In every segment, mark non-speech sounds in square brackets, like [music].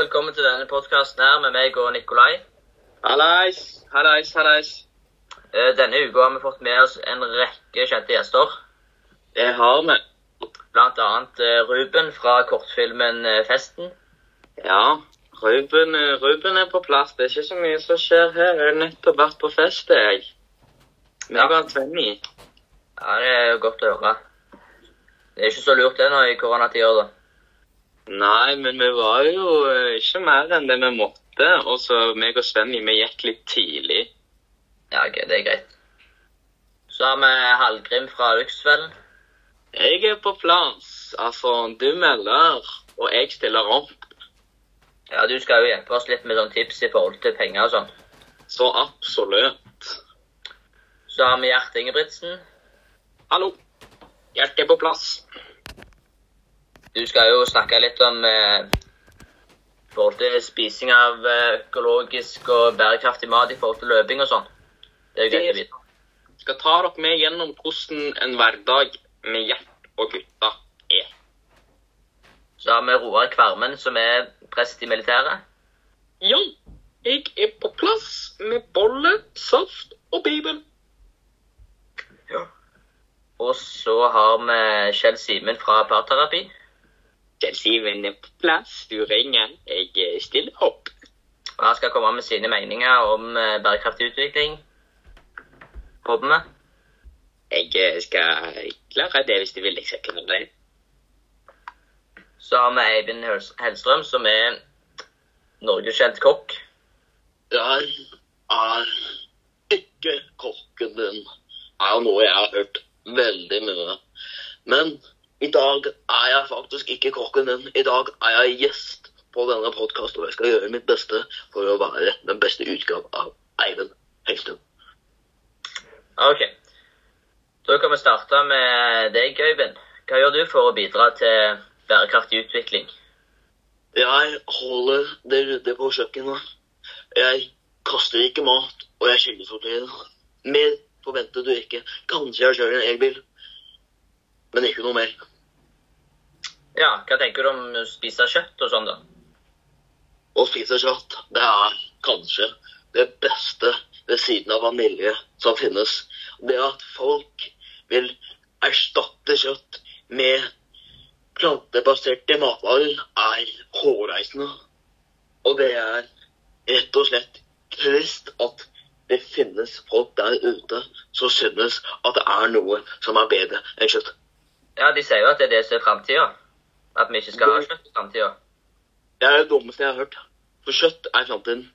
velkommen til denne podkasten her med meg og Nikolai. Hallais, hallais, hallais. Eh, Denne uka har vi fått med oss en rekke kjente gjester. Det har vi. Blant annet eh, Ruben fra kortfilmen eh, Festen. Ja, Ruben, Ruben er på plass. Det er ikke så mye som skjer her. Jeg har nettopp vært på fest, jeg. Ja. Meg og Svenny. Ja, Det er godt å høre. Det er ikke så lurt det nå i koronatida, da. Nei, men vi var jo eh, ikke mer enn det vi måtte. Og så meg og Svenny, vi gikk litt tidlig. Ja, ok, det er greit. Så har vi Hallgrim fra Lyksfellen. Jeg er på plass. Altså, du melder, og jeg stiller opp. Ja, Du skal jo hjelpe oss litt med sånn tips i forhold til penger og sånn. Så absolutt. Så har vi Gjert Ingebrigtsen. Hallo. Gjert er på plass. Du skal jo snakke litt om eh, forhold til spising av eh, økologisk og bærekraftig mat i forhold til løping og sånn. Det er jo greit å vite. skal ta dere med gjennom hvordan en hverdag med Gjert og gutta er. Så har vi Roar Kvermen, som er prest i militæret. Ja, jeg er på plass med bolle, saft og bibel. Ja. Og så har vi Kjell Simen fra parterapi. Er på plass. Du ringer. Jeg eh, stiller opp. Og han skal komme med sine meninger om eh, bærekraftig utvikling. Håper vi. Jeg eh, skal klare det hvis du vil. Jeg skal klare det. Så har vi Eivind Hellstrøm, som er norgeskjent kokk. Jeg er ikke kokken din. Det er noe jeg har hørt veldig mye. Men i dag er jeg faktisk ikke kokken din. I dag er jeg gjest på denne podkasten, og jeg skal gjøre mitt beste for å være den beste utgave av Eivind Hellstrøm. OK. Da kan vi starte med deg, Øyvind. Hva gjør du for å bidra til bærekraftig utvikling? Jeg holder det ryddig på kjøkkenet. Jeg kaster ikke mat, og jeg kildesorterer. Mer forventer du ikke. Kanskje jeg kjører en elbil, men ikke noe mer. Ja, hva tenker du om å spise kjøtt og sånn, da? Å spise kjøtt, det er kanskje det beste ved siden av vanilje som finnes. Det at folk vil erstatte kjøtt med plantebaserte matvarer, er hårreisende. Og det er rett og slett trist at det finnes folk der ute som synes at det er noe som er bedre enn kjøtt. Ja, de sier jo at det er det som er framtida. At vi ikke skal ha kjøtt i framtida. Det er det dummeste jeg har hørt. For kjøtt er framtiden.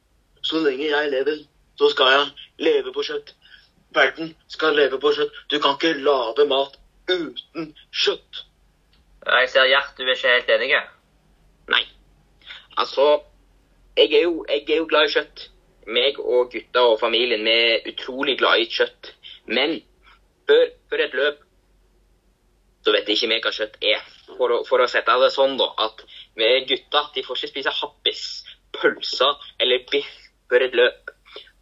Så lenge jeg lever, så skal jeg leve på kjøtt. Verden skal leve på kjøtt. Du kan ikke lage mat uten kjøtt. Jeg ser Gjert, du er ikke helt enig. Nei. Altså, jeg er jo, jeg er jo glad i kjøtt. Meg og gutta og familien vi er utrolig glad i kjøtt. Men før, før et løp så vet ikke vi hva kjøtt er. For å, for å sette det sånn, da, at vi gutta de får ikke spise happis, pølser eller biff før et løp.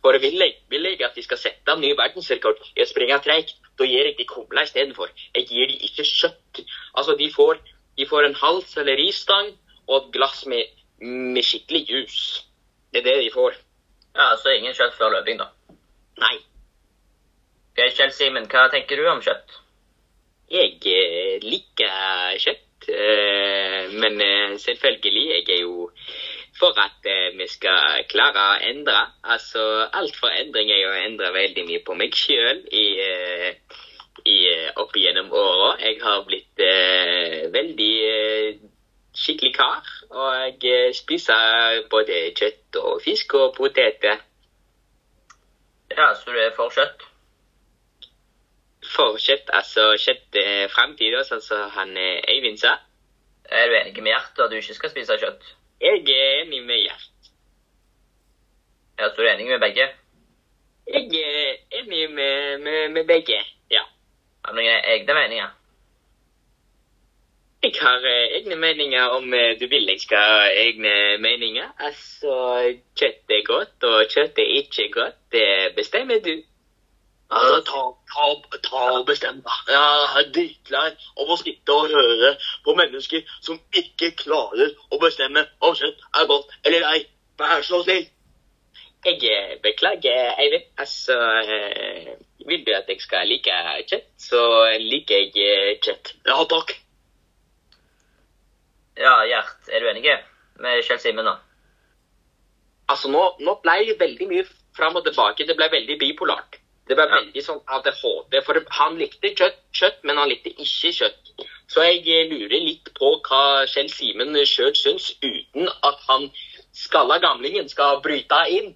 For vil jeg, vil jeg at de skal sette en ny verdensrekord i å springe treigt, da gir jeg de kumler istedenfor. Jeg gir de ikke kjøtt. Altså, de får, de får en halv selleristang og et glass med, med skikkelig juice. Det er det de får. Ja, Så ingen kjøtt før løping, da. Nei. Ok, Kjell Simen, hva tenker du om kjøtt? Jeg liker kjøtt, eh, men eh, selvfølgelig, jeg er jo for at eh, vi skal klare å endre. Altså, alt for endring er jo å endre veldig mye på meg sjøl opp igjennom åra. Jeg har blitt veldig skikkelig kar, og jeg spiser både kjøtt og fisk og poteter. Ja, Så du er for kjøtt? For kjøtt, altså kjøtt eh, framtida, sånn som han Eivind sa. Er du enig med Gjert at du ikke skal spise kjøtt? Jeg er enig med Gjert. Ja, Så du er enig med begge? Jeg er enig med, med, med begge, ja. Har du noen egne meninger? Jeg har eh, egne meninger om eh, du vil jeg skal ha egne meninger. Altså, kjøtt er godt, og kjøtt er ikke godt. Det bestemmer du. Ta, ta, ta og bestem deg. Jeg er dritlei av å sitte og høre på mennesker som ikke klarer å bestemme om kjøtt er godt eller ei. Vær så snill. Jeg eh, beklager, Eivind. Altså, eh, vil du at jeg skal like kjøtt, så liker jeg eh, kjøtt. Ja takk. Ja, Gjert, er du enig med Kjell Simen nå? Altså, nå, nå ble det veldig mye fram og tilbake. Det ble veldig bipolart. Det ble veldig sånn ADHD. For han likte kjøtt, kjøtt, men han likte ikke kjøtt. Så jeg eh, lurer litt på hva Kjell Simen sjøl syns, uten at han skalla gamlingen skal bryte inn.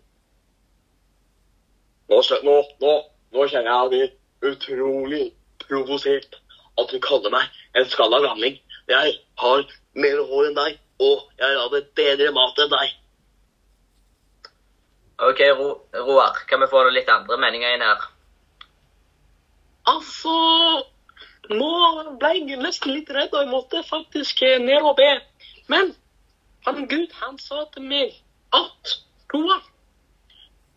Nå, nå, nå, nå kjenner jeg meg utrolig provosert at du kaller meg en skalla gamling. Jeg har mer hår enn deg, og jeg lager bedre mat enn deg. OK, Ro Roar, kan vi få noen litt andre meninger inn her? Altså Nå ble jeg nesten litt redd, og jeg måtte faktisk eh, ned og be. Men han Gud, han sa til meg at Roar,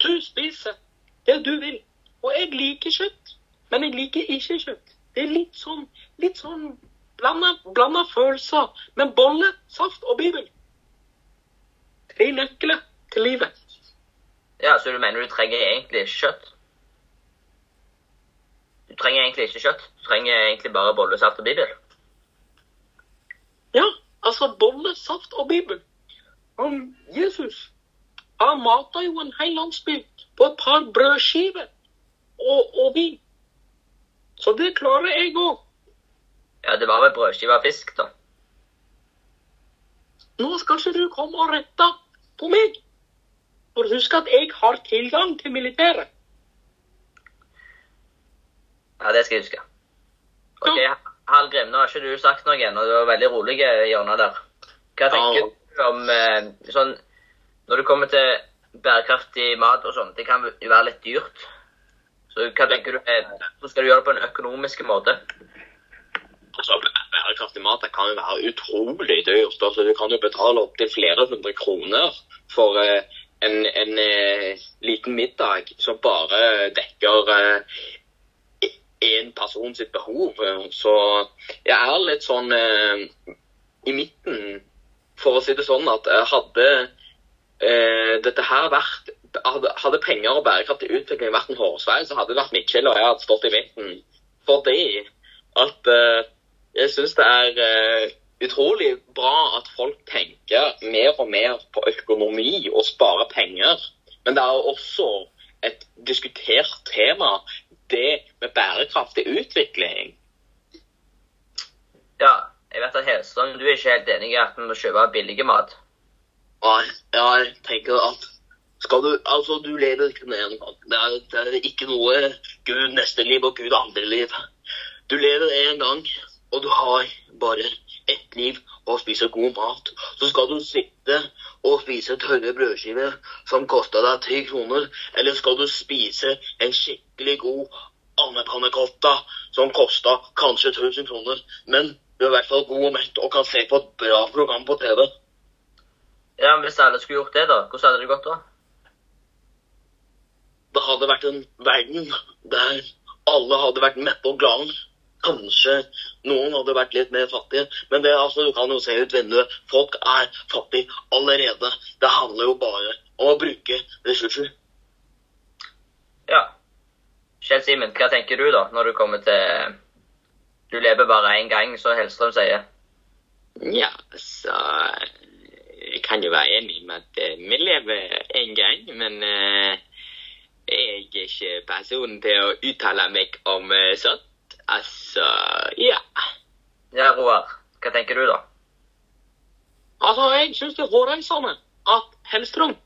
du spiser det du vil. Og jeg liker kjøtt, men jeg liker ikke kjøtt. Det er litt sånn litt sånn blanda, følelser. Men bolle, saft og Bibel Tre nøkler til livet. Ja, Så du mener du trenger egentlig ikke kjøtt? Du trenger egentlig ikke kjøtt. Du trenger egentlig bare bolle, saft og bibel. Ja, altså bolle, saft og Bibel. Han, Jesus han mata jo en hel landsby på et par brødskiver og, og vin. Så det klarer jeg òg. Ja, det var vel brødskive og fisk, da. Nå skal ikke du komme og rette på meg. For husk at jeg har tilgang til militæret. Ja, det skal jeg huske. OK, Hallgrim, nå har ikke du sagt noe ennå. Du var veldig rolig i hjørnet der. Hva tenker oh. du om eh, sånn Når det kommer til bærekraftig mat og sånn, det kan jo være litt dyrt. Så hva tenker du så Hvordan skal du gjøre det på en økonomisk måte? Altså, Bærekraftig mat det kan jo være utrolig dyrt. Altså, du kan jo betale opptil flere hundre kroner for eh, en, en eh, liten middag som bare dekker én person sitt behov. Så jeg er litt sånn eh, i midten, for å si det sånn, at hadde eh, dette her vært hadde, hadde penger og bærekraftig utvikling vært en hårsvei, så hadde det vært Mikkel og jeg hadde stått i midten. Fordi at eh, jeg syns det er eh, utrolig bra at folk tenker mer og mer på økonomi og sparer penger. Men det er også et diskutert tema, det med bærekraftig utvikling. Ja, jeg vet at Helstrøm, du er ikke helt enig i at vi må kjøpe billig mat. Nei, jeg tenker at skal du Altså, du lever ikke med en gang. Det er, det er ikke noe Gud neste liv og Gud andre liv. Du lever en gang, og du har bare ett liv og spise god mat. Så skal du sitte og spise tørre brødskiver som kosta deg ti kroner, eller skal du spise en skikkelig god andepannekotta som kosta kanskje 1000 kroner, men du er i hvert fall god og mett og kan se på et bra program på TV. Ja, men Hvis alle skulle gjort det, da, hvordan hadde det gått da? det hadde vært en verden der alle hadde vært mette og glade. Kanskje noen hadde vært litt mer fattige, men det, altså, du kan jo se ut vinduet. Folk er fattige allerede. Det handler jo bare om å bruke ressurser. Ja. Kjell Simen, hva tenker du da, når du kommer til Du lever bare én gang, som Hellstrøm sier. Ja, så Jeg kan jo være enig med at eh, vi lever én gang, men eh, jeg er ikke personen til å uttale meg om eh, sånt. Altså, ja. Ja, Roar, hva tenker du da? Altså, jeg syns det er hårreisende at Hellstrøm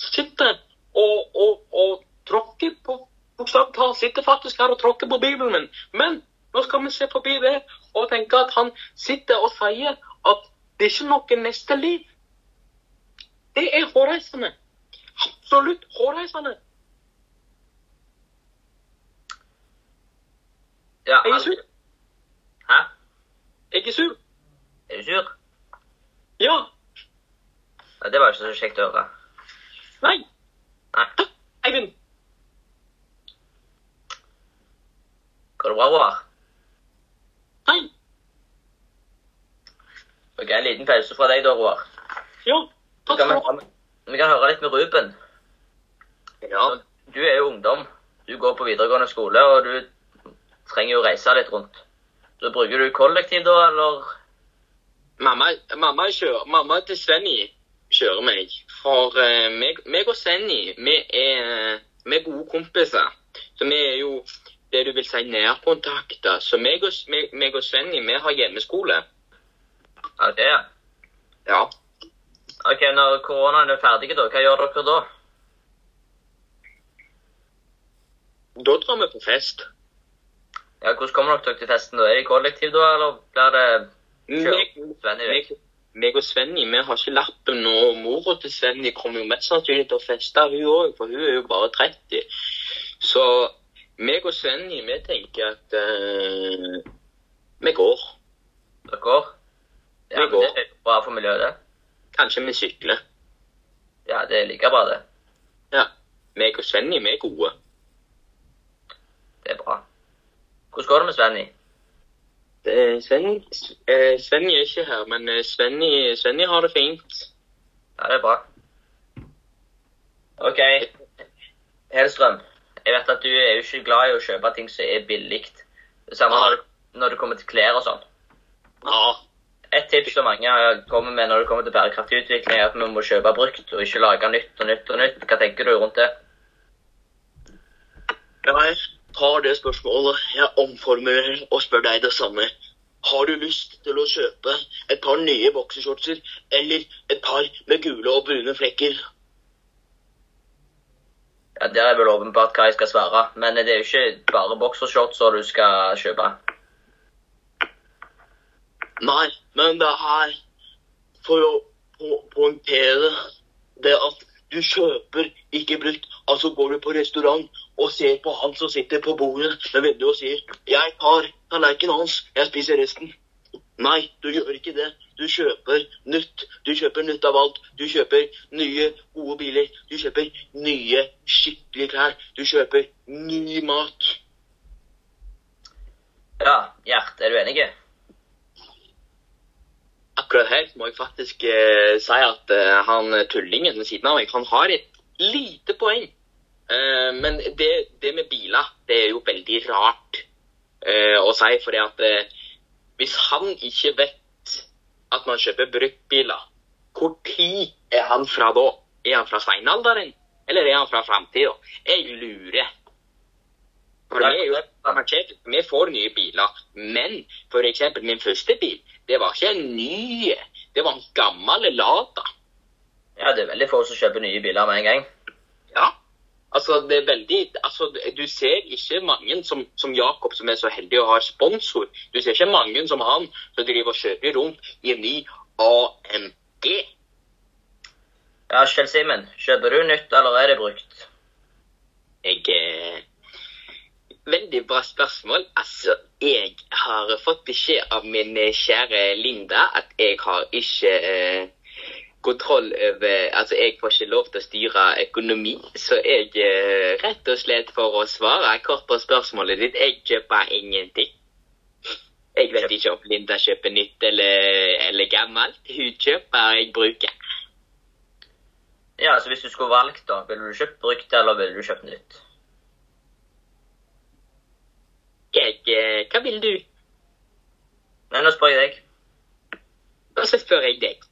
sitter og, og, og tråkker på Bokstavelig talt sitter faktisk her og tråkker på Bibelen min. Men nå skal vi se forbi det og tenke at han sitter og sier at det er ikke noe neste liv. Det er hårreisende. Absolutt hårreisende. Ja, Jeg er sur. Hæ? Jeg er sur. Er du sur? Ja. Ja, det var ikke så kjekt å høre. Nei. Nei. Eivind. Går det bra, Roar? Hei. Ok, En liten pause fra deg, da, Roar. Ja, takk skal du ha. vi kan høre litt med Ruben. Ja, Du er jo ungdom. Du går på videregående skole, og du trenger jo reise litt rundt. Så bruker du kollektiv, da, eller? Mamma, mamma, kjører, mamma til Svenny kjører meg. For uh, meg, meg og Svenny, vi er, vi er gode kompiser. Så vi er jo det du vil si nærkontakter. Så meg og, meg, meg og Svenny, vi har hjemmeskole. Ja, det er. Ja. Ok, Når koronaen er ferdig, da, hva gjør dere da? Da drar vi på fest. Ja, Hvordan kommer dere til festen? da? Er det kollektiv, da, eller blir det Meg, Svenny meg, meg og Svenny, vi har ikke lappen, og mora til Svenny kommer jo mest sannsynlig til å feste, hun òg, for hun er jo bare 30. Så meg og Svenny, vi tenker at uh, vi går. Dere går? Ja, Vi går. Det er bra for miljøet, det. Kanskje vi sykler. Ja, det er like bra, det. Ja. Meg og Svenny, vi er gode. Det er bra. Hvordan går det med Svenny? Eh, Svenny, eh, Svenny er ikke her, men eh, Svenny, Svenny har det fint. Ja, det er bra. OK. Helstrøm, jeg vet at du er jo ikke glad i å kjøpe ting som er billig. Samme når, når det kommer til klær og sånn. ja. Et tips som mange kommer med når det kommer til bærekraftig utvikling, er at vi må kjøpe brukt og ikke lage nytt og nytt og nytt. Hva tenker du rundt det? Jeg tar det spørsmålet, jeg omformulerer og spør deg det samme. Har du lyst til å kjøpe et par nye boksershortser eller et par med gule og brune flekker? Ja, Der er vel åpenbart hva jeg skal svare, men det er jo ikke bare boksershortser du skal kjøpe. Nei, men det er for å po poengtere det at du kjøper ikke brukt. Altså går du på restaurant og ser på han som sitter på bordet med vinduet og sier 'Jeg tar tallerkenen hans, jeg spiser resten'. Nei, du gjør ikke det. Du kjøper nytt. Du kjøper nytt av alt. Du kjøper nye, gode biler. Du kjøper nye, skikkelige klær. Du kjøper ny mat. Ja, Gjert, er du enig? Akkurat her må jeg faktisk eh, si at eh, han eh, tullingen ved siden av meg, han har et lite poeng. Eh, men det, det med biler, det er jo veldig rart eh, å si, fordi at eh, hvis han ikke vet at man kjøper bruktbiler, hvor tid er han fra da? Er han fra steinalderen, eller er han fra framtida? Jeg lurer. For vi, er jo, vi får nye biler, men for eksempel min første bil, det var ikke en ny, det var en gammel Lada. Ja, det er veldig få som kjøper nye biler med en gang. Ja. Altså, det er veldig, altså, du ser ikke mange som, som Jakob, som er så heldig å ha sponsor. Du ser ikke mange som han, som driver og kjører rundt i en ny AMG. Ja, Kjell Simen, kjøper du nytt, eller er det brukt? Jeg eh, Veldig bra spørsmål. Altså, jeg har fått beskjed av min kjære Linda at jeg har ikke eh, kontroll over Altså, jeg får ikke lov til å styre økonomi, så jeg eh, rett og slett for å svare kort på spørsmålet ditt, jeg kjøper ingenting. Jeg vet ikke om Linda kjøper nytt eller, eller gammelt. Hun kjøper, jeg bruker. Ja, så hvis du skulle valgt, da, ville du kjøpt brukt, eller ville du kjøpt nytt? Jeg, eh, hva vil du? Nei, nå spør jeg deg. Og så spør jeg deg.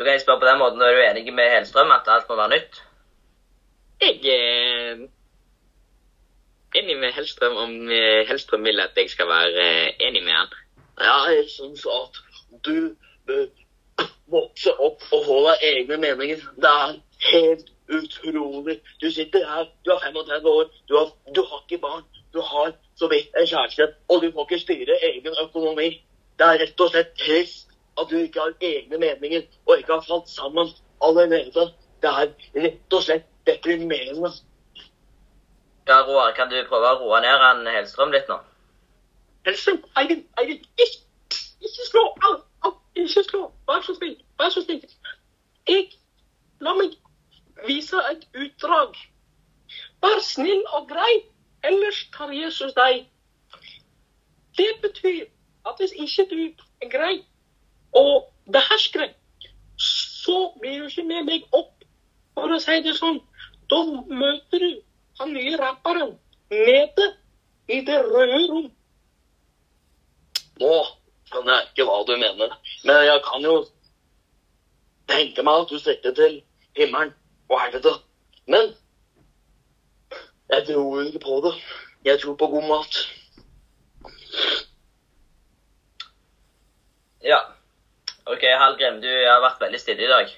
Så kan jeg spørre på den måten, er du enig med Helstrøm at alt må være nytt? Jeg er enig med Hellstrøm om Helstrøm Hellstrøm vil at jeg skal være eh, enig med han. Ja, Jeg syns at du bør vokse opp og holde egne meninger. Det er helt utrolig. Du sitter her, du er 35 år, du har, du har ikke barn. Du har så vidt en kjæreste, og du får ikke styre egen økonomi. Det er rett og slett trist at du ikke har egne meninger og ikke har falt sammen allerede. Det er rett og slett deprimerende. Ja, Roar, kan du prøve å roe ned han Helstrøm litt nå? Hellstrøm, Eivind, Eivind, ikke, ikke slå! Au, au, ikke slå! Vær så snill, vær så snill. Jeg La meg vise et utdrag. Vær snill og grei. ellers tar Jesus deg. Det betyr at hvis ikke du er grei og behersker det, så blir du ikke med meg opp. For å si det sånn, da møter du han nye rapperen nede i det røde rom. Nå skjønner jeg ikke hva du mener, men jeg kan jo tenke meg at du strekker til himmelen og helvete. Men jeg tror ikke på det. Jeg tror på god mat. Ja. OK, Hallgrim, du har vært veldig stille i dag.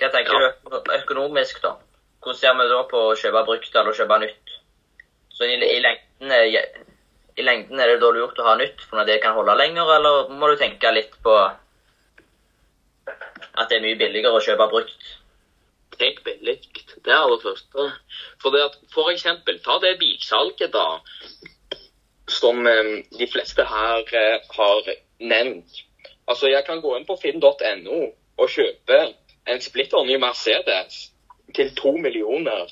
Hva tenker Ja. du økonomisk, da? Hvordan ser vi da på å kjøpe brukt eller kjøpe nytt? Så i, i, lengden, er- I lengden er det da lurt å ha nytt, for når det kan holde lenger, eller må du tenke litt på at det er mye billigere å kjøpe brukt? Tenk billig. Det er det første. For, det at, for eksempel, ta det bilsalget, da. Som eh, de fleste her eh, har nevnt. Altså, jeg kan gå inn på finn.no og kjøpe en splitter ny Mercedes til to millioner.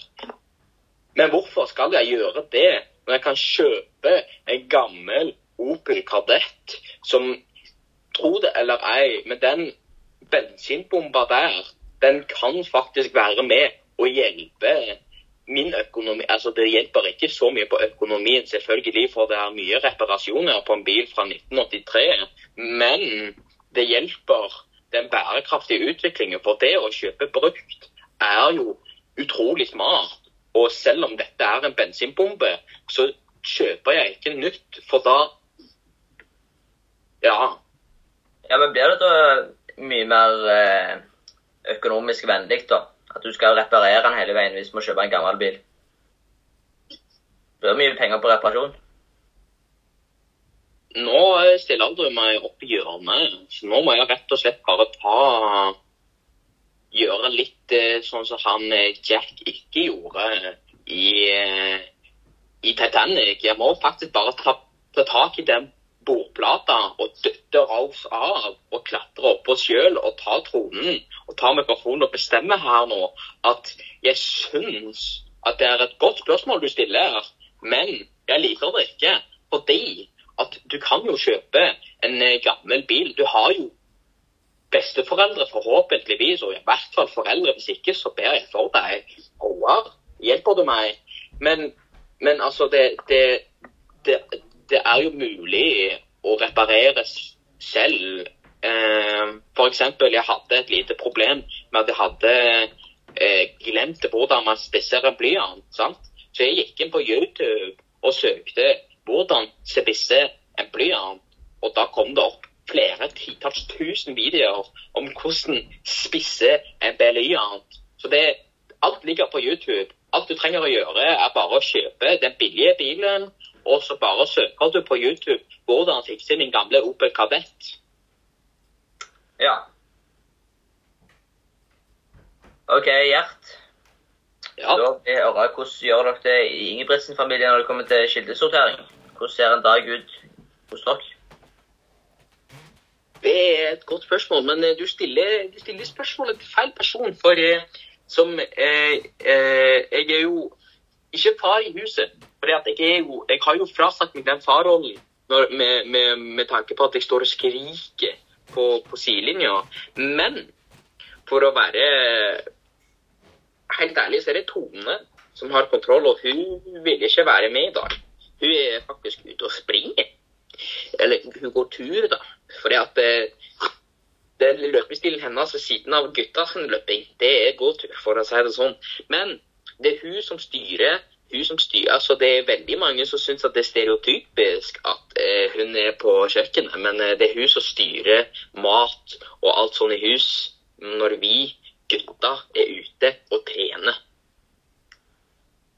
Men hvorfor skal jeg gjøre det når jeg kan kjøpe en gammel Opel Kadett som, tro det eller ei, med den bensinbomba der, den kan faktisk være med og hjelpe min økonomi. Altså det hjelper ikke så mye på økonomien, selvfølgelig, for det er mye reparasjoner på en bil fra 1983. Men det hjelper den bærekraftige utviklingen. For det å kjøpe brukt er jo utrolig smart. Og selv om dette er en bensinbombe, så kjøper jeg ikke nytt, for da Ja. Ja, men blir det da mye mer eh, økonomisk vennlig, da? At du skal reparere den hele veien hvis du må kjøpe en gammel bil? Det blir mye penger på reparasjon. Nå stiller du meg opp i hjørnet, så nå må jeg rett og slett bare ta Gjøre litt eh, sånn som han eh, Jack ikke gjorde i, eh, i Titanic. Jeg må faktisk bare ta, ta tak i den bordplata og dytter Rolf av og klatre oppå sjøl og ta tronen og ta mikrofonen og bestemme her nå at jeg syns at det er et godt spørsmål du stiller, men jeg liker det ikke. Fordi at du kan jo kjøpe en eh, gammel bil. Du har jo besteforeldre forhåpentligvis, og i hvert fall foreldre. Hvis ikke, så ber jeg for deg. Roar, hjelper du meg? Men, men altså, det, det, det, det er jo mulig å reparere selv. Eh, eksempel, jeg hadde et lite problem med at jeg hadde eh, glemt hvordan man spisser en blyant. sant? Så jeg gikk inn på YouTube og søkte hvordan spisse en blyant. Og da kom det opp flere titalls tusen videoer om hvordan spisse en blyant. Så det, alt ligger på YouTube. Alt du trenger å gjøre, er bare å kjøpe den billige bilen, og så bare søker du på YouTube hvordan fikse min gamle Opel Kadett. Ja. OK, Gjert. Ja. Da vil jeg høre hvordan gjør dere det i Ingebrigtsen-familien når det kommer til kildesortering? Hvordan ser en dag ut hos dere? Det er et godt spørsmål, men eh, du stiller, du stiller spørsmålet til feil person. For eh, som eh, eh, Jeg er jo ikke far i huset. For jeg, jeg har jo frasagt meg den farrollen med, med, med tanke på at jeg står og skriker på, på sidelinja. Men for å være helt ærlig, så er det Tone som har kontroll, og hun vil ikke være med i dag. Hun er faktisk ute og springer. Eller hun går tur, da. Fordi at eh, den løpestilen hennes ved siden av gutta sin løping, det er gåtur, for å si det sånn. Men det er hun som styrer. Hun som styrer, altså Det er veldig mange som syns at det er stereotypisk at eh, hun er på kjøkkenet, men eh, det er hun som styrer mat og alt sånn i hus når vi gutta er ute og trener.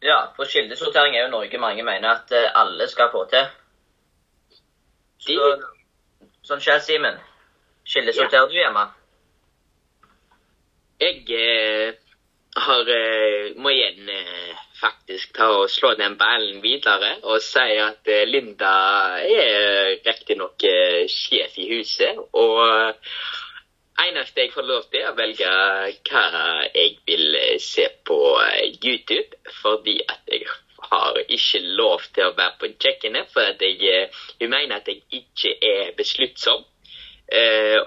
Ja, for kildesortering er jo noe mange mener at eh, alle skal få til. Så, sånn skjer, Simen. Kildesorterer du hjemme? Jeg eh, har, eh, må igjen eh, faktisk ta og slå den ballen videre og si at eh, Linda er riktignok sjef i huset. Og eneste jeg får lov til, er å velge hva jeg vil se på YouTube, fordi at jeg har ikke lov til å være på kjøkkenet, for at jeg, jeg, mener at jeg ikke er besluttsom.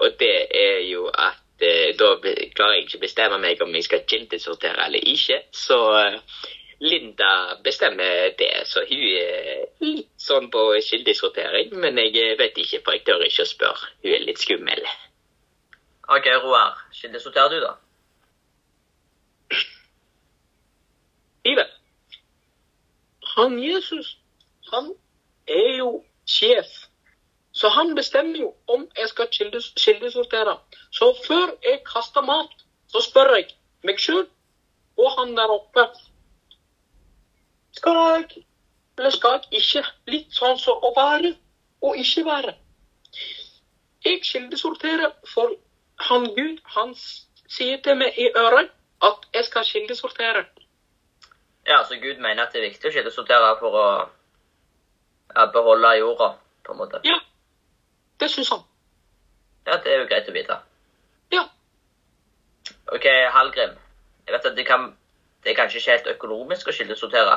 Og det er jo at eh, da klarer jeg ikke å bestemme meg om jeg skal kildesortere eller ikke. Så eh, Linda bestemmer det, så hun er litt sånn på kildesortering. Men jeg eh, vet ikke, for jeg tør ikke å spørre. Hun er litt skummel. OK, Roar. Kildesorterer du, da? Iver, han Jesus, han er jo sjef. Så han bestemmer jo om jeg skal kildes, kildesortere. Så før jeg kaster mat, så spør jeg meg sjøl og han der oppe Skal jeg, eller skal jeg ikke? Litt sånn som å være og ikke være. Jeg kildesorterer for han Gud, han sier til meg i øret at jeg skal kildesortere. Ja, så Gud mener at det er viktig å kildesortere for å beholde jorda, på en måte. Ja, det syns han. Ja, det er jo greit å vite. Ja. OK, Hallgrim. Jeg vet at det, kan, det er kanskje ikke helt økonomisk å kildesortere.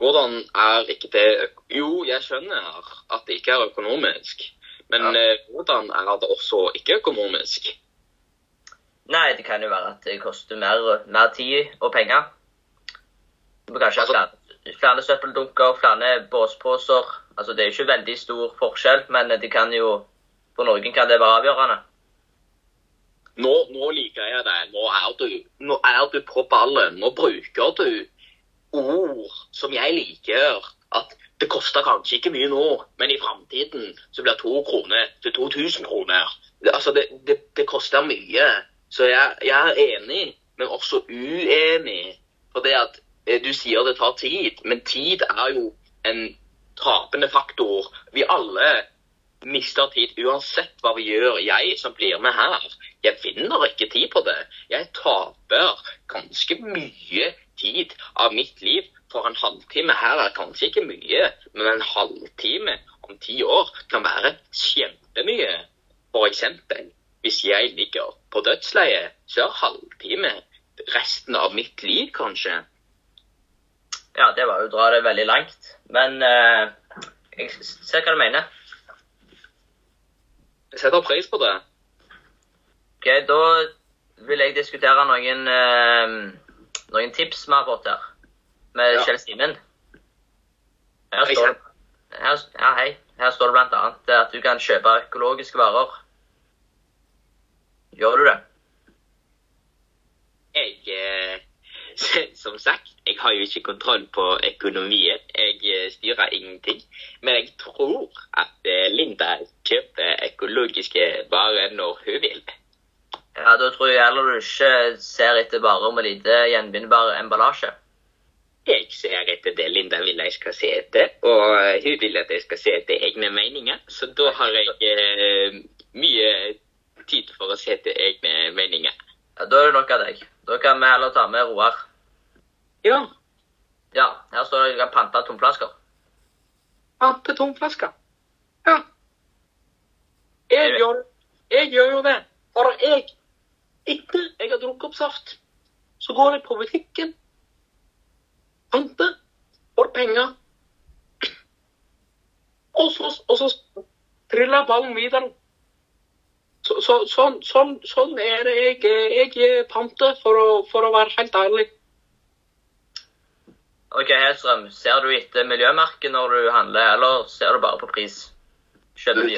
Hvordan er ikke det Jo, jeg skjønner at det ikke er økonomisk. Men Ja. eh, hvordan er det også ikke økonomisk? Nei, det kan jo være at det koster mer, mer tid og penger. Du må kanskje ha Altså- flere, flere søppeldunker, flere båsposer. Altså, det er jo ikke veldig stor forskjell, men det kan jo For noen kan det være avgjørende. Nå, nå liker jeg deg. Nå er, du, nå er du på ballen. Nå bruker du ord som jeg liker. At det koster kanskje ikke mye nå, men i framtiden så blir to kroner til 2000 kroner. Altså, det, det, det koster mye. Så jeg, jeg er enig, men også uenig. For det at du sier det tar tid, men tid er jo en tapende faktor. Vi alle mister tid uansett hva vi gjør. Jeg som blir med her, jeg vinner ikke tid på det. Jeg taper ganske mye tid av mitt liv. For en halvtime her er kanskje ikke mye, men en halvtime om ti år kan være kjempemye. For eksempel, hvis jeg ligger på dødsleiet, så er halvtime resten av mitt liv, kanskje. Ja, det var jo å dra det veldig langt. Men eh, jeg ser hva du mener. Jeg setter pris på det. Ok, Da vil jeg diskutere noen, eh, noen tips vi har fått her. Med Ja. Kjell Simen. Her står, her, ja, hei. Her står det annet at du kan kjøpe økologiske varer. Gjør du det? Jeg eh, [laughs] Som sagt, jeg har jo ikke kontroll på økonomien. Jeg eh, styrer ingenting. Men jeg tror at eh, Linda kjøper økologiske varer når hun vil. Ja, Da tror jeg heller du ikke ser etter varer med lite gjenvinnbar emballasje. Jeg ser etter det Linda vil jeg skal se etter, og eh, hun vil at jeg skal se etter egne meninger. Så da har jeg mye tid for å se etter egne meninger. Ja, Da er det nok av deg. Da kan vi heller ta med Roar. Ja, Ja, her står det at du kan pante tomflasker. pante tomflasker. Ja. Jeg gjør, jeg gjør jo det. For jeg, etter jeg har drukket opp saft, så går jeg på butikken, panter, får penger, og så, og så triller ballen videre. Så, så, sånn, sånn, sånn er det jeg, jeg panter, for å, for å være helt ærlig. Ok, Hedstrøm, ser du etter miljømerket når du handler, eller ser du bare på pris? Skjønner du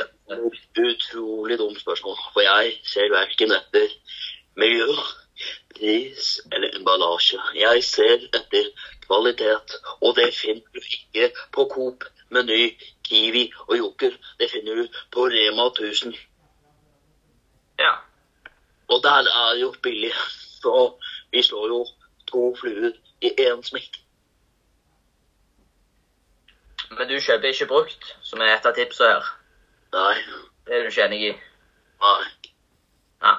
Ut- Utrolig dumt spørsmål. For jeg ser verken etter miljø, pris eller emballasje. Jeg ser etter kvalitet, og det finner du ikke på Coop, Meny, Kiwi og Joker. Det finner du på Rema 1000. Ja. Og der er jo billig. Så vi slår jo to fluer i én smekk. Men du kjøper ikke brukt, som er et av tipsene her. Nei. Det er du ikke enig i? Nei. Nei.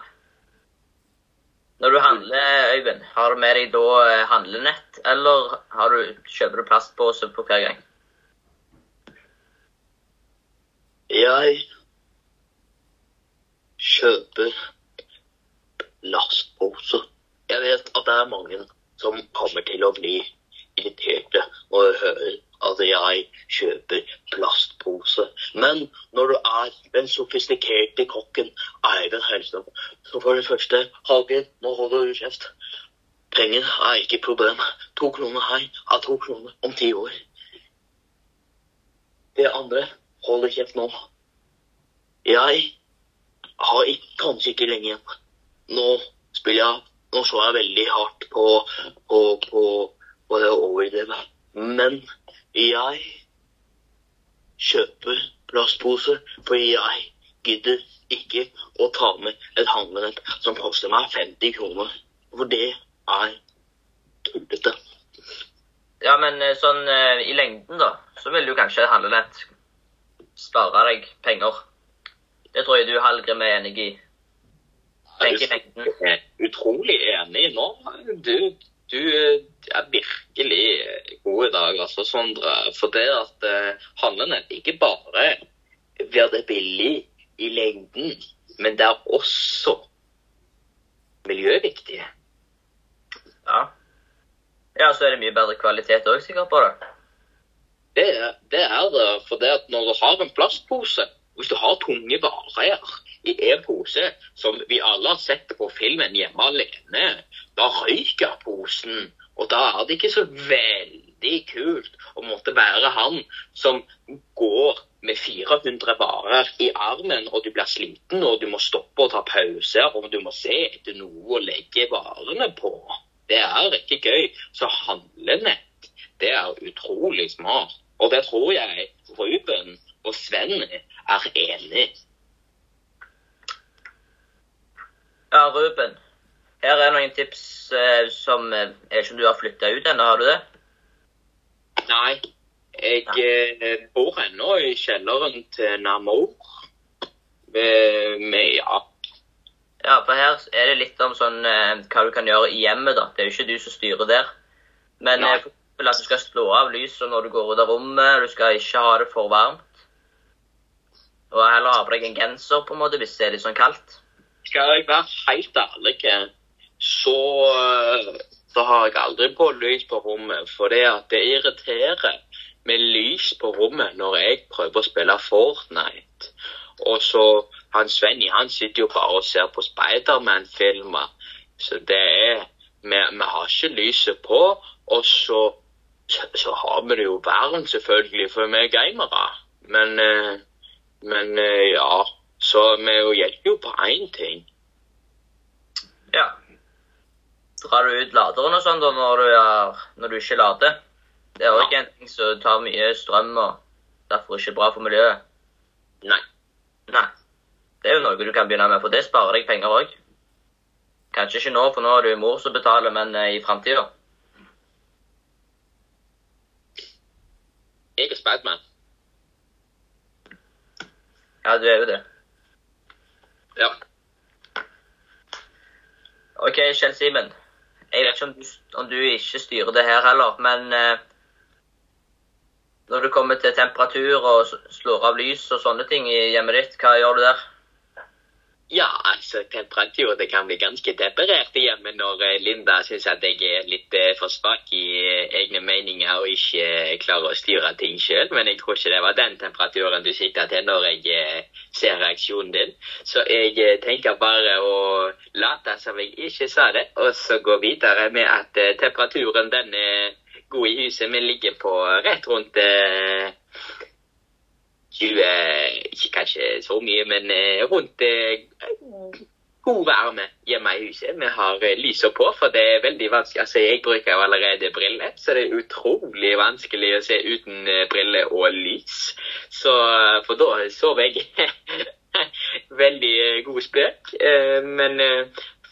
Når du handler, Øyvind, har du med deg da eh, handlenett, eller har du, kjøper du plastpose på hver gang? Jeg kjøper plastpose. Jeg vet at det er mange som kommer til å bli irriterte når de hører at jeg kjøper plastpose. Men når du er den sofistikerte kokken Eivind Helstad, så for det første Hagen, nå holder du kjeft. Penger er ikke problem. To kroner her er to kroner om ti år. Det andre holder kjeft nå. Jeg har ikke, kanskje ikke lenge igjen. Nå spiller jeg Nå så jeg veldig hardt på, på, på, på det overdrevet. Men jeg kjøper plastposer fordi jeg gidder ikke å ta med et handlenett som koster meg 50 kroner. For det er tullete. Ja, men eh, sånn eh, i lengden, da, så vil du kanskje et handlenett spare deg penger. Det tror jeg du, Hallgrim, er enig i. Tenk i lengden. Jeg er utrolig enig nå. Du, du er virkelig god i dag, altså, Sondre. For det at uh, handlenett ikke bare blir det billig i lengden, men det er også miljøviktige. Ja. ja, så er det mye bedre kvalitet òg, sikkert, på det. Det, er- det er det. For det at når du har en plastpose, hvis du har tunge varer i en pose, som vi alle har sett på filmen Hjemme alene, da røyker posen. Og da er det ikke så veldig kult å måtte være han som går med 400 varer i armen, og du blir sliten, og du må stoppe og ta pause, og du må se etter noe å legge varene på. Det er ikke gøy. Så handlenett, det er utrolig smart. Og det tror jeg Ruben og Sven er enig. Ja, Ruben. Her er noen tips eh, som eh, Er ikke om du har flytta ut ennå, har du det? Nei, jeg eh, bor ennå i kjelleren til Namor. Med, med ja. Ja, for her er det litt om sånn eh, hva du kan gjøre i hjemmet, da. Det er jo ikke du som styrer der. Men Nei. eh, for eksempel at du skal slå av lyset når du går ut av rommet. Du skal ikke ha det for varmt. Og heller ha på deg en genser på en måte hvis det er litt sånn kaldt. Skal jeg være helt ærlig, så, eh, så har jeg aldri på lys på rommet. For det at det irriterer med lys på rommet når jeg prøver å spille Fortnite. Og så han Svenny, han sitter jo bare og ser på Spiderman-filmer. Så det er vi, vi har ikke lyset på. Og så, så, så har vi det jo varmt, selvfølgelig, for vi er gamere. Men, eh, men eh, ja. Så vi hjelper jo på én ting. Ja. Drar du ut laderen og sånn da når du, er, når du ikke lader? Det er òg en ting som tar mye strøm og derfor ikke bra for miljøet. Nei. Nei. Det er jo noe du kan begynne med, for det sparer deg penger òg. Kanskje ikke nå, for nå er det mor som betaler, men eh, i framtida. Jeg er Spiderman. Ja, du er jo det. Ja. OK, Kjell Simen. Jeg vet ikke om du, om du ikke styrer det her heller, men eh, når det kommer til temperatur og slår av lys og sånne ting i hjemmet ditt, hva gjør du der? Ja, altså temperatur det kan bli ganske temperert hjemme når eh, Linda syns at jeg er litt eh, for svak i eh, egne meninger og ikke klarer å styre ting sjøl. Men jeg tror ikke det var den temperaturen du sikta til når jeg ser reaksjonen din. Så jeg tenker bare å late som jeg ikke sa det, og så gå videre med at temperaturen den er god i huset. Vi ligger på rett rundt 20 Ikke kanskje så mye, men eh, rundt eh, god varme hjemme i huset. Vi har eh, lyset på, for det er veldig vanskelig. Altså, jeg bruker jo allerede briller, så det er utrolig vanskelig å se uten briller og lys. Så, for da sover jeg [laughs] veldig god spøk. Men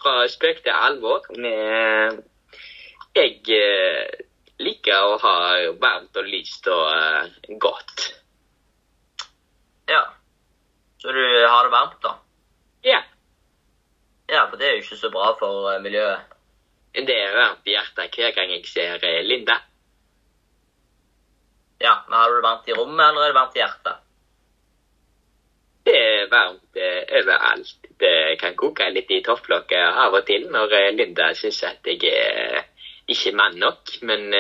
fra spøk til alvor Jeg liker å ha varmt og lyst og godt. Ja. Så du har det varmt, da? Ja. Ja, for det er jo ikke så bra for eh, miljøet. Det er varmt i hjertet hver gang jeg ser eh, Linda. Ja, men Har du det varmt i rommet, eller er det varmt i hjertet? Det er varmt eh, overalt. Det kan koke litt i topplokket av og til når Linda syns at jeg er ikke mann nok. Men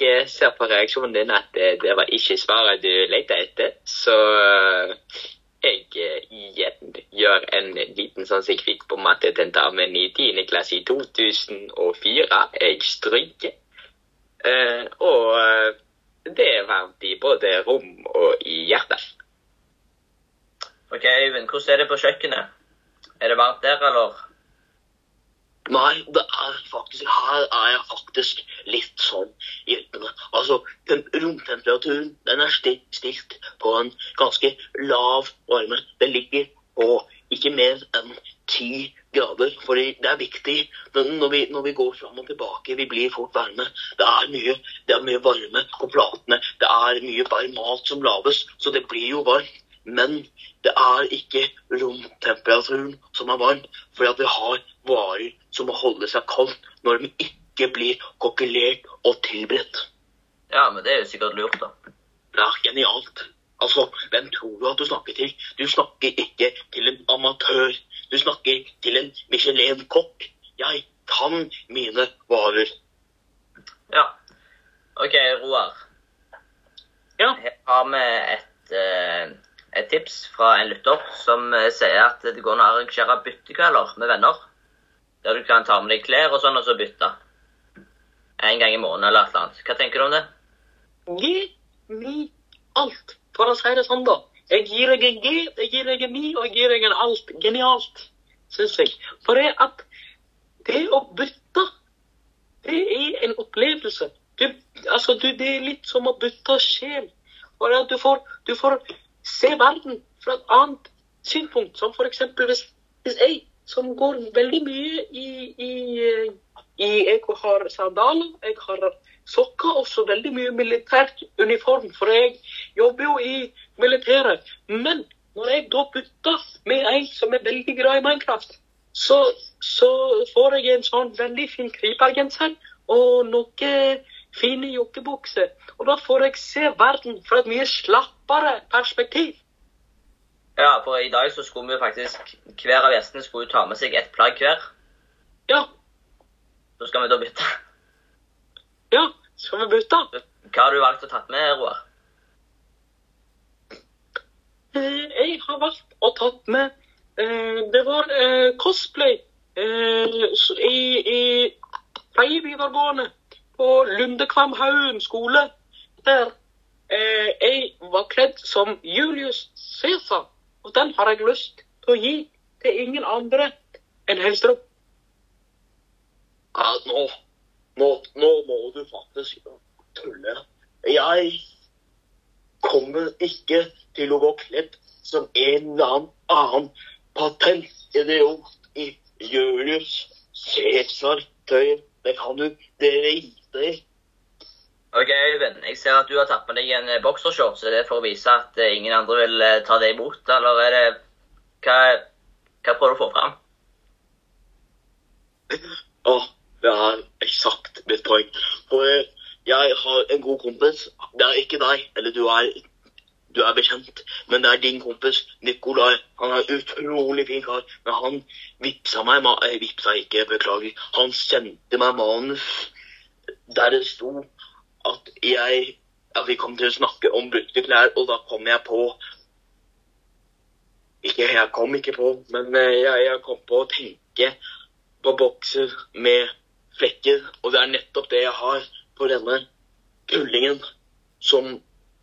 jeg ser på reaksjonen din at det, det var ikke svaret du lette etter. Så eh, jeg eh, igjen gjør en liten sånn som jeg fikk på mattetentamen i 10. klasse i 2004. Jeg stryker. Eh, og det er varmt i både rom og i hjertet. Ok, Øyvind, hvordan er det på kjøkkenet? Er det varmt der, eller? Nei, det er faktisk Her er jeg faktisk litt sånn. Altså, romtemperaturen den er stilt, på en ganske lav varme. Den ligger på ikke mer enn ti grader. For det er viktig når vi, når vi går fram og tilbake. Vi blir fort varme. Det er mye, det er mye varme på platene. Det er mye bare mat som lages, så det blir jo varmt. Men det er ikke romtemperaturen som er varm, fordi vi har varer som må holde seg kaldt når de ikke blir kokkelert og tilberedt. Ja, men det er jo sikkert lurt, da. Det er genialt. Altså, hvem tror du at du snakker til? Du snakker ikke til en amatør. Du snakker til en Michelin-kokk. Jeg kan mine varer. Ja. OK, Roar. Ja. Her har vi et, eh, et tips fra en lytter som eh, sier at det går an å arrangere byttekvelder med venner. Der du kan ta med deg klær og sånn, og så bytte. En gang i måneden eller et eller annet. Hva tenker du om det? Gi mi alt, for å si det sånn, da. Jeg gir deg en G, jeg gir deg en mi, og jeg gir deg en alt. Genialt, syns jeg. For det at det å bytte, det er en opplevelse. Du, altså, du, det er litt som å bytte sjel. For at du får, du får se verden fra et annet synspunkt. Som eksempel hvis, hvis jeg, som går veldig mye i, i, i Jeg har sandaler, jeg har sokker og så veldig mye militært uniform, for jeg jobber jo i militæret. Men når jeg da bytter med ei som er veldig glad i Minecraft, så, så får jeg en sånn veldig fin krypergenser og noen fine jokkebukser. Og da får jeg se verden fra et mye slappere perspektiv. Ja, for i dag så skulle vi faktisk Hver av gjestene skulle ta med seg ett plagg hver. Ja, Så skal vi da bytte. ja, skal vi bytte? Hva har du valgt å tatt med, Roar? Eh, Jeg har valgt å tatt med eh, Det var eh, cosplay eh, i, i Freie videregående på Lundekvamhaugen skole. Der eh, jeg var kledd som Julius Cæsar. Og den har jeg lyst til å gi til ingen andre enn Helstrup. Ja, nå, nå, nå må du faktisk tulle. Jeg kommer ikke til å gå kledd som en eller annen annen patentidiot i Julius Cæsar-tøy. Det kan du drite i. Ok, Øyvind. Jeg ser at du har tatt med deg en eh, boksershorts. Er det for å vise at eh, ingen andre vil eh, ta det imot, eller er det Hva, hva prøver du å få fram? Ja, det er eksakt mitt poeng. For jeg har en god kompis. Det er ikke deg, eller du er, du er bekjent, men det er din kompis Nikolai. Han er utrolig fin kar, men han vippsa meg jeg eh, Vippsa ikke, beklager. Han sendte meg manus der det sto at jeg at vi kom til å snakke om brukte klær, og da kom jeg på Ikke jeg kom ikke på, men eh, jeg, jeg kom på å tenke på bokser med flekker, og det er nettopp det jeg har på denne tullingen som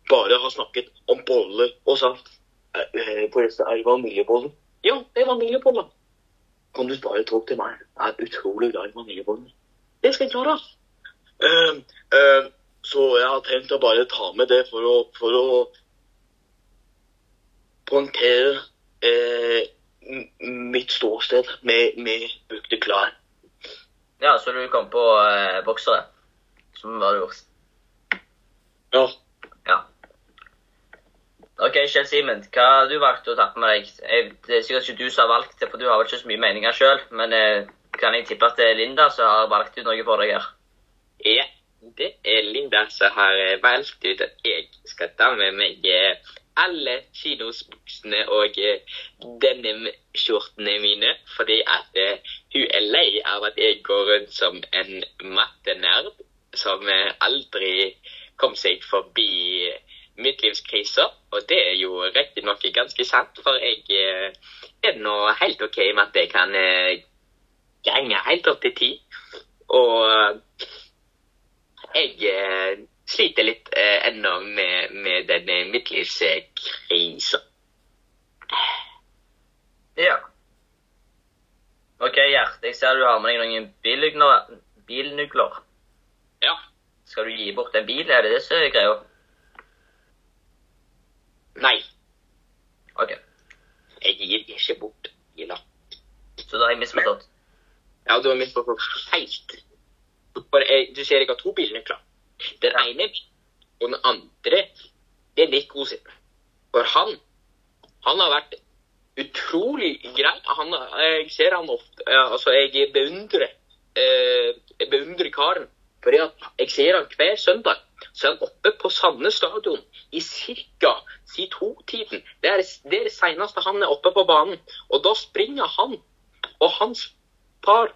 bare har snakket om boller og sagt eh, eh, Forresten, er det vaniljeboller? Ja, det er vaniljeboller. Kan du spare tog til meg? Jeg er utrolig glad i vaniljeboller. Det skal jeg klare. Uh, uh, så jeg har tenkt å bare ta med det for å, for å poengtere uh, mitt ståsted med, med brukte klær. Ja, så du kom på eh, boksere, som var det verste? Ja. Ja. OK, Kjell Simen, hva har du valgt å ta med deg? Jeg, det er sikkert ikke du som har valgt det, for du har vel ikke så mye meninger sjøl. Men eh, kan jeg tippe at det er Linda som har valgt ut noe for deg her? Ja, det er Linda som har eh, valgt ut at jeg skal ta med meg eh, alle kinosbuksene og eh, denim-skjortene mine, fordi at eh, hun er lei av at jeg går rundt som en mattenerd som aldri kom seg forbi midtlivskriser. Og det er jo riktignok ganske sant, for jeg eh, er nå helt OK med at jeg kan eh, gange helt opp til ti. Og jeg eh, sliter litt ennå med, med denne midtlivskrisa. Ja. OK, Gjert. Jeg ser du har med deg noen bilnøkler. bilnøkler. Ja. Skal du gi bort en bil? Er det det som er greia? Nei, OK. jeg gir ikke bort biler. Så da har jeg misforstått. Ja, du har misforstått helt. Jeg, du ser jeg har to bilnøkler. Den ene og den andre det er Nico sin. For han, han har vært utrolig grei. Han, jeg ser han ofte Altså, jeg beundrer eh, Jeg beundrer karen. Fordi at jeg ser han hver søndag. Så er han oppe på Sandnes stadion i ca. si to-tiden. Det er det, seneste han er oppe på banen. Og da springer han og hans par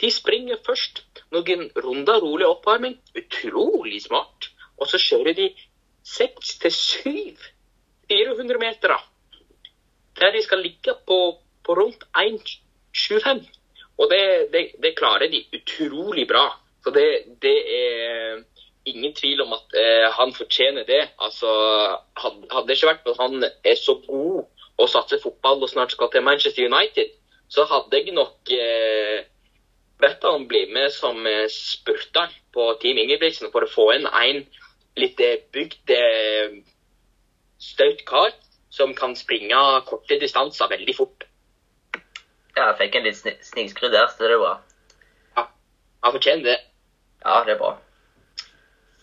de springer først noen runder rolig oppvarming. Utrolig smart. Og så kjører de seks til syv 400 meter. Der de skal ligge på, på rundt 1,25. Og det, det, det klarer de utrolig bra. Så det, det er ingen tvil om at eh, han fortjener det. Altså, had- hadde det ikke vært for at han er så god og satser fotball og snart skal til Manchester United, så hadde jeg nok eh, bedt han bli med som eh, spurter på Team Ingebrigtsen for å få inn en litt bygd eh, staut kar som kan springe korte distanser veldig fort. Ja, jeg fikk en litt snikskrudd der, så det er bra. Ja, Han fortjener det. Ja, det er bra.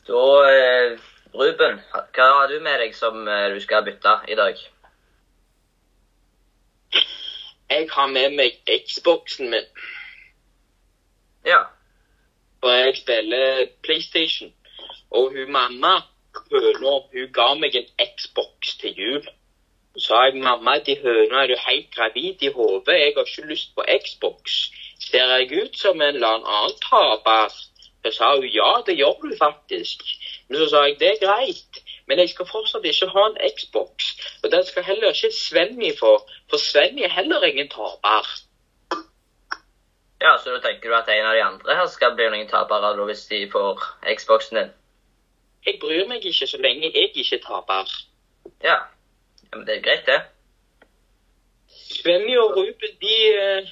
Da, eh, Ruben, hva har du med deg som eh, du skal bytte i dag? Jeg har med meg Xboxen min, Ja. og jeg spiller PlayStation. Og hun mamma høna, hun ga meg en Xbox til jul. Sa jeg mamma de høna er du helt gravid i hodet, jeg har ikke lyst på Xbox. Ser jeg ut som en eller annen taper? Så sa hun ja, det gjør du faktisk. Men så sa jeg det er greit, men jeg skal fortsatt ikke ha en Xbox. Og den skal heller ikke Svenny få, for Svenny er heller ingen taper. ja, så da tenker du at en av de andre her skal bli noen tapere da, hvis de får Xboxen din? Jeg bryr meg ikke så lenge jeg ikke taper. Ja. Ja men det er greit, det. Svenny og Ruben, de, eh,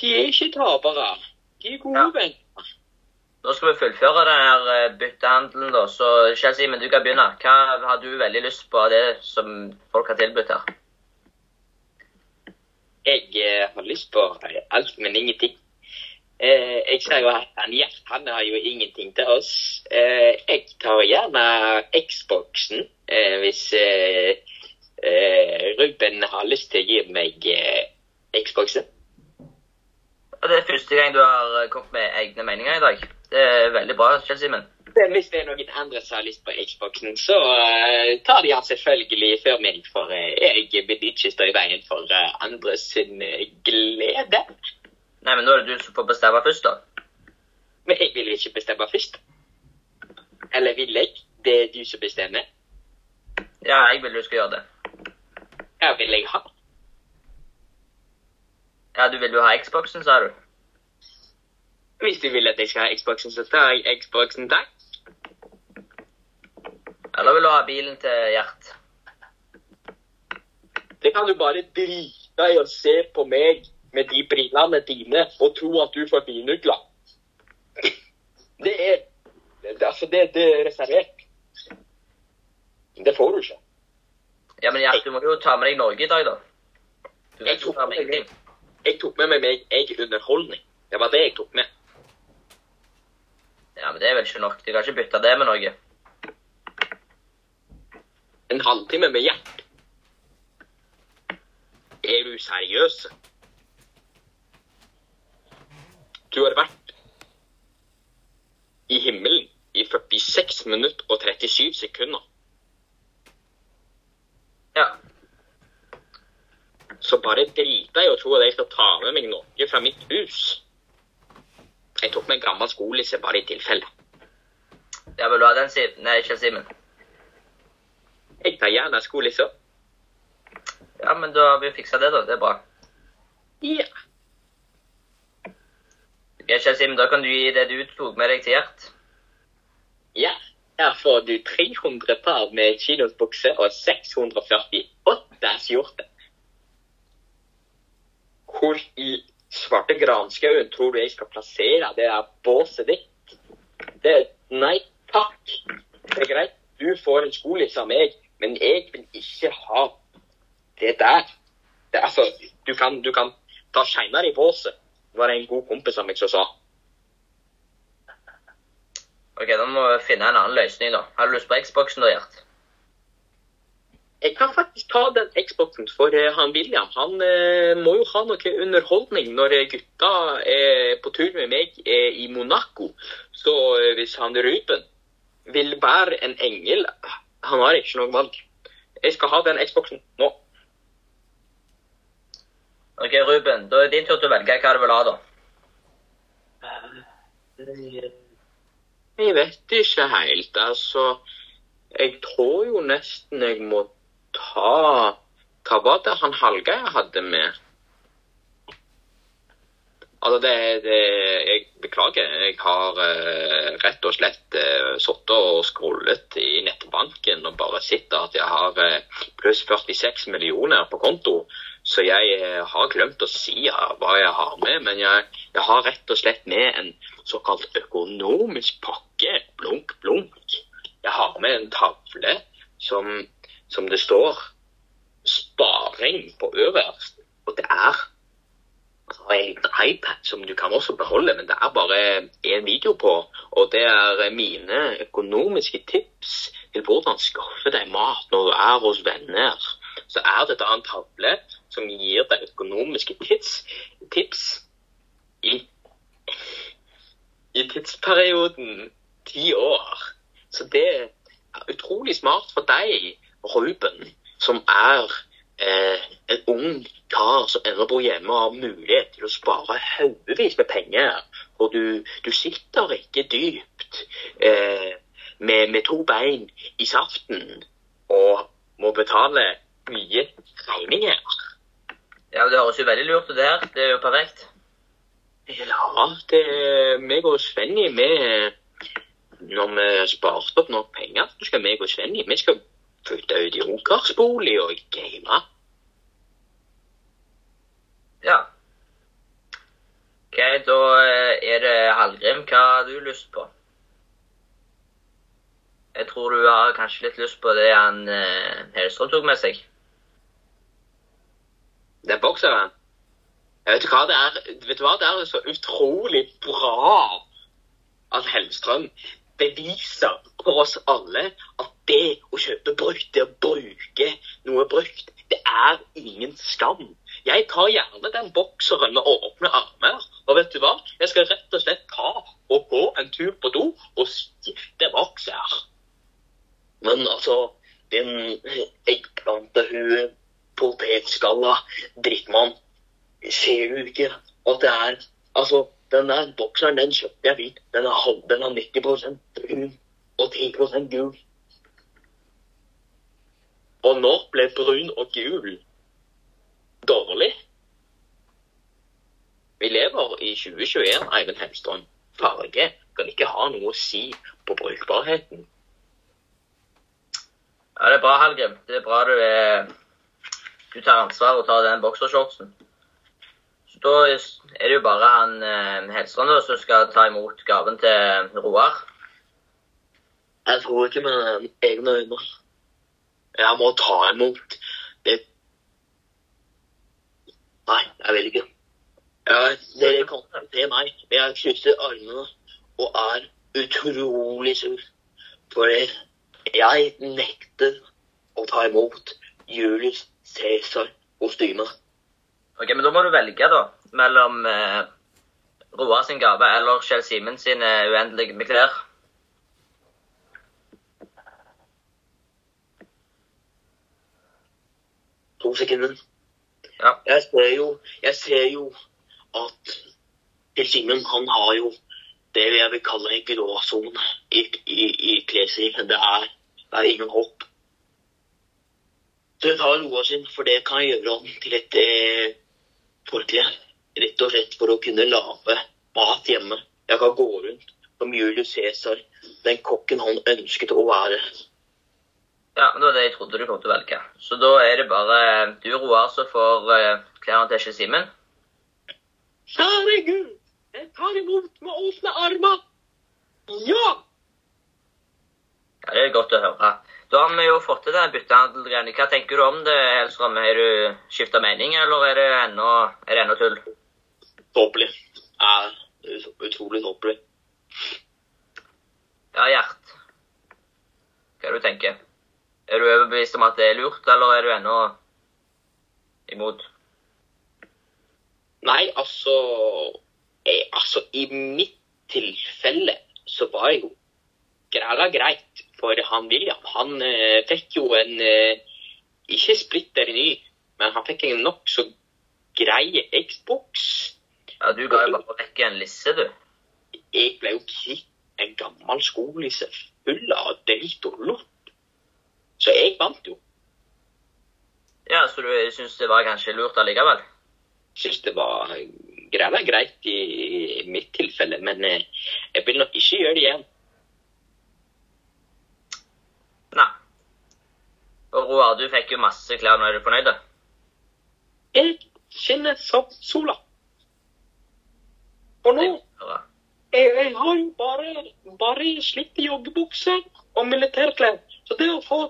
de er ikke tapere. De er gode Ja. venner. Nå skal vi fullføre denne eh, byttehandelen, da. Så Kjell Simen, du kan begynne. Hva har du veldig lyst på av det som folk har tilbudt her? Jeg eh, har lyst på alt, men ingenting. Eh, jeg ser jo at han han har jo ingenting til oss. Eh, jeg tar gjerne Xboxen eh, hvis eh, eh, Ruben har lyst til å gi meg eh, Xboxen. Og Det er første gang du har kommet med egne meninger i dag. Det er veldig bra, Kjell Simen. Hvis det er noen andre som har lyst på Xboxen, så tar de han selvfølgelig før meg, for jeg vil ikke stå i veien for andres glede. Nei, men nå er det du som får bestemme først, da. Men jeg vil ikke bestemme først. Eller vil jeg? Det er du som bestemmer. Ja, jeg vil du skal gjøre det. Ja, vil jeg ha? Ja, du vil jo ha Xboxen, sa du? Hvis du vil at jeg skal ha Xboxen, så tar jeg Xboxen, takk. Eller vil du ha bilen til Gjert? Det kan du bare drite i å se på meg med de brillene dine og tro at du får bilnøkler. Det er Altså, det, det er reservert. Det får du ikke. Ja, men Gjert, du må jo ta med deg Norge i dag, da. Du Jeg tok med meg. Jeg tok med meg egen underholdning. Det var det jeg tok med. Ja, men det er vel ikke nok. Du kan ikke bytte det med noe. En halvtime med Gjert. Er du seriøs? Du har vært i himmelen i 46 minutter og 37 sekunder. Ja. så bare driter jeg å tro at jeg skal ta med meg noe fra mitt hus. Jeg tok med en gammel skolisse bare i tilfelle. Ja, vil du ha den, Siv? Nei, ikke Simen. Jeg tar gjerne skolissa. Ja, men da har vi fiksa det, da. Det er bra. Ja. Ja, Kjell Sim, da kan du gi det du tok med deg til Gjert. ja. Her får du 300 par med kinosbukse og 648 skjorter. Hvor i svarte granskauen tror du jeg skal plassere det der båset ditt? Det, nei takk. Det er greit, du får en skolisse av meg, men jeg vil ikke ha det der. Det, altså, du kan, du kan ta seinere i båset, var det en god kompis av meg som sa. Ok, da må vi finne en annen løsning, da. Har du lyst på Xboxen, da, Gjert? Jeg kan faktisk ta den Xboxen for eh, han William. Han eh, må jo ha noe underholdning når gutta er på tur med meg eh, i Monaco. Så hvis han Ruben vil være en engel Han har ikke noe valg. Jeg skal ha den Xboxen nå. Ok, Ruben, da er det din tur til å velge hva du vil ha, da. Jeg vet ikke helt. Altså Jeg tror jo nesten jeg må ta Hva var det han Hallgeir hadde med? Altså, det, det Jeg beklager. Jeg har uh, rett og slett uh, sittet og scrollet i nettbanken og bare sett at jeg har uh, pluss 46 millioner på konto. Så jeg eh, har glemt å si hva jeg har med. Men jeg, jeg har rett og slett med en såkalt økonomisk pakke. Blunk, blunk. Jeg har med en tavle som, som det står sparing på øverst. Og det er altså, en liten iPad som du kan også beholde, men det er bare én video på. Og det er mine økonomiske tips til hvordan skaffe deg mat når du er hos venner. Så er det da en tavle som gir deg økonomiske tips, tips i, i tidsperioden ti år. Så det er utrolig smart for deg, Ruben, som er eh, en ung kar som ender bor hjemme og har mulighet til å spare haugevis med penger. Og du, du sitter ikke dypt eh, med, med to bein i saften og må betale mye regninger. Ja, Det høres jo veldig lurt ut, det her. Det er jo perfekt. Ja, det er meg og Svenny vi Når vi sparte opp nok penger, så skal meg og Svenny vi skal flytte ut i ungkarsbolig og game. Ja. Ok, da eh, er det Hallgrim. Hva har du lyst på? Jeg tror du har kanskje litt lyst på det han Helstrøm tok med seg. Er bokseren. Vet du hva det er? Vet du hva? Det er så utrolig bra at Hellstrøm beviser for oss alle at det å kjøpe brukt, det å bruke noe brukt, det er ingen skam. Jeg tar gjerne den bokseren med åpne armer. Og vet du hva? Jeg skal rett og slett ta og gå en tur på do og skifte bokser. Men altså, den eggplantehue, potetskalla, drittmann, ser du ikke at det er Altså, den der bokseren, den kjøpte jeg hvit. Den er den er 90 brun og 10 gul. Og når ble brun og gul dårlig? Vi lever i 2021, Eivind Hemstrøm. Farge kan ikke ha noe å si på brukbarheten. Ja, det er bra, Hallgrim. Det er bra du er Du tar ansvar og tar den boksershortsen. Så da er det jo bare han eh, Hellstrøm da, som skal ta imot gaven til Roar. Jeg tror ikke med egne øyne. Jeg må ta imot det Nei, jeg vil ikke. Jeg, dere kan se meg, men jeg krysser armene og er utrolig sur. For jeg nekter å ta imot Julius Cæsar-kostyme. Ok, men da må du velge, da. Mellom eh, Roar sin gave eller Kjell Simen sine uendelige med klær. To sekunder. Ja. Jeg ser jo, jeg ser jo at Kjell Simen, han har jo det jeg vil kalle en gråsone i, i, i klesstilen. Det er, det er ingen håp. Så jeg tar roa sin, for det kan gjøre han til et eh, folkelig. Rett og slett for å kunne lage mat hjemme. Jeg kan gå rundt som Julius Cæsar, den kokken han ønsket å være. Ja, men Det var det jeg trodde du kom til å velge. Så da er det bare du, Roar, som får uh, klærne til Kjell Simen. Kjære Gud, jeg tar imot med åpne armer. Ja! Ja, Det er godt å høre. Da har vi jo fått til den byttehandelgreiene. Hva tenker du om det, Hellstrøm? Har du skifta mening, eller er det ennå, er det ennå tull? Tåpelig. Ja, utrolig tåpelig. Ja, Gjert. Hva er det du tenker? Er du overbevist om at det er lurt, eller er du ennå imot? Nei, altså, jeg, altså I mitt tilfelle så var jo greia greit for han William. Han eh, fikk jo en eh, ikke splitter ny, men han fikk en nokså grei Xbox. Ja, Du ga jo bare vekk en lisse, du. Jeg ble jo kvitt en gammel skolisse full av drit og lort. Så jeg vant jo. Ja, Så du syns det var kanskje lurt allikevel? Syns det var græla greit i mitt tilfelle, men eh, jeg vil nok ikke gjøre det igjen. Nei. Roar, du fikk jo masse klær. Nå er du fornøyd? da? Jeg kjenner som sola. Og nå jeg, jeg har jo bare, bare slitte joggebukser og militærklær. Så det å få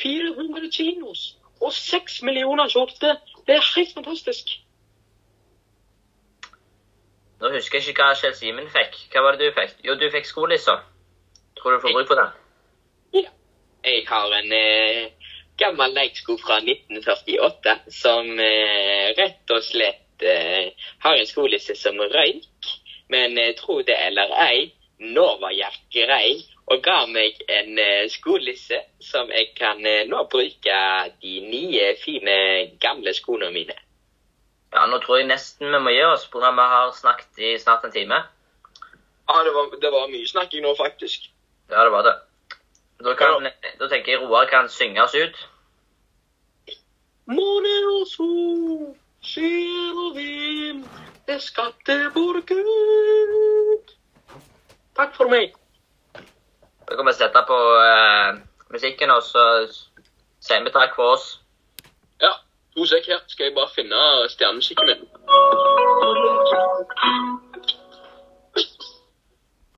400 kinos og 6 millioner skjorter, det er helt fantastisk. Nå husker jeg ikke hva Kjell Simen fikk. Hva var det du fikk? Jo, du fikk skolissa. Tror du du får bruk for den? Ja. Jeg har en eh, gammel leiksko fra 1948 som eh, rett og slett eh, har en skolisse som røyk. Men eh, tro det eller ei, nå var jeg grei og ga meg en eh, skolisse som jeg kan eh, nå bruke de nye, fine, gamle skoene mine. Ja, Nå tror jeg nesten vi må gi oss, pga. vi har snakket i snart en time. Ja, det var, det var mye snakking nå, faktisk. Ja, det var det. Da, kan, da tenker jeg Roar kan synge oss ut. Måne og sol, skyer og vind, det skapte vår Gud. Takk for meg. Da kan vi sette på uh, musikken, og så sier vi takk for oss. Ja, to sek her. Skal jeg bare finne stjernemusikken min.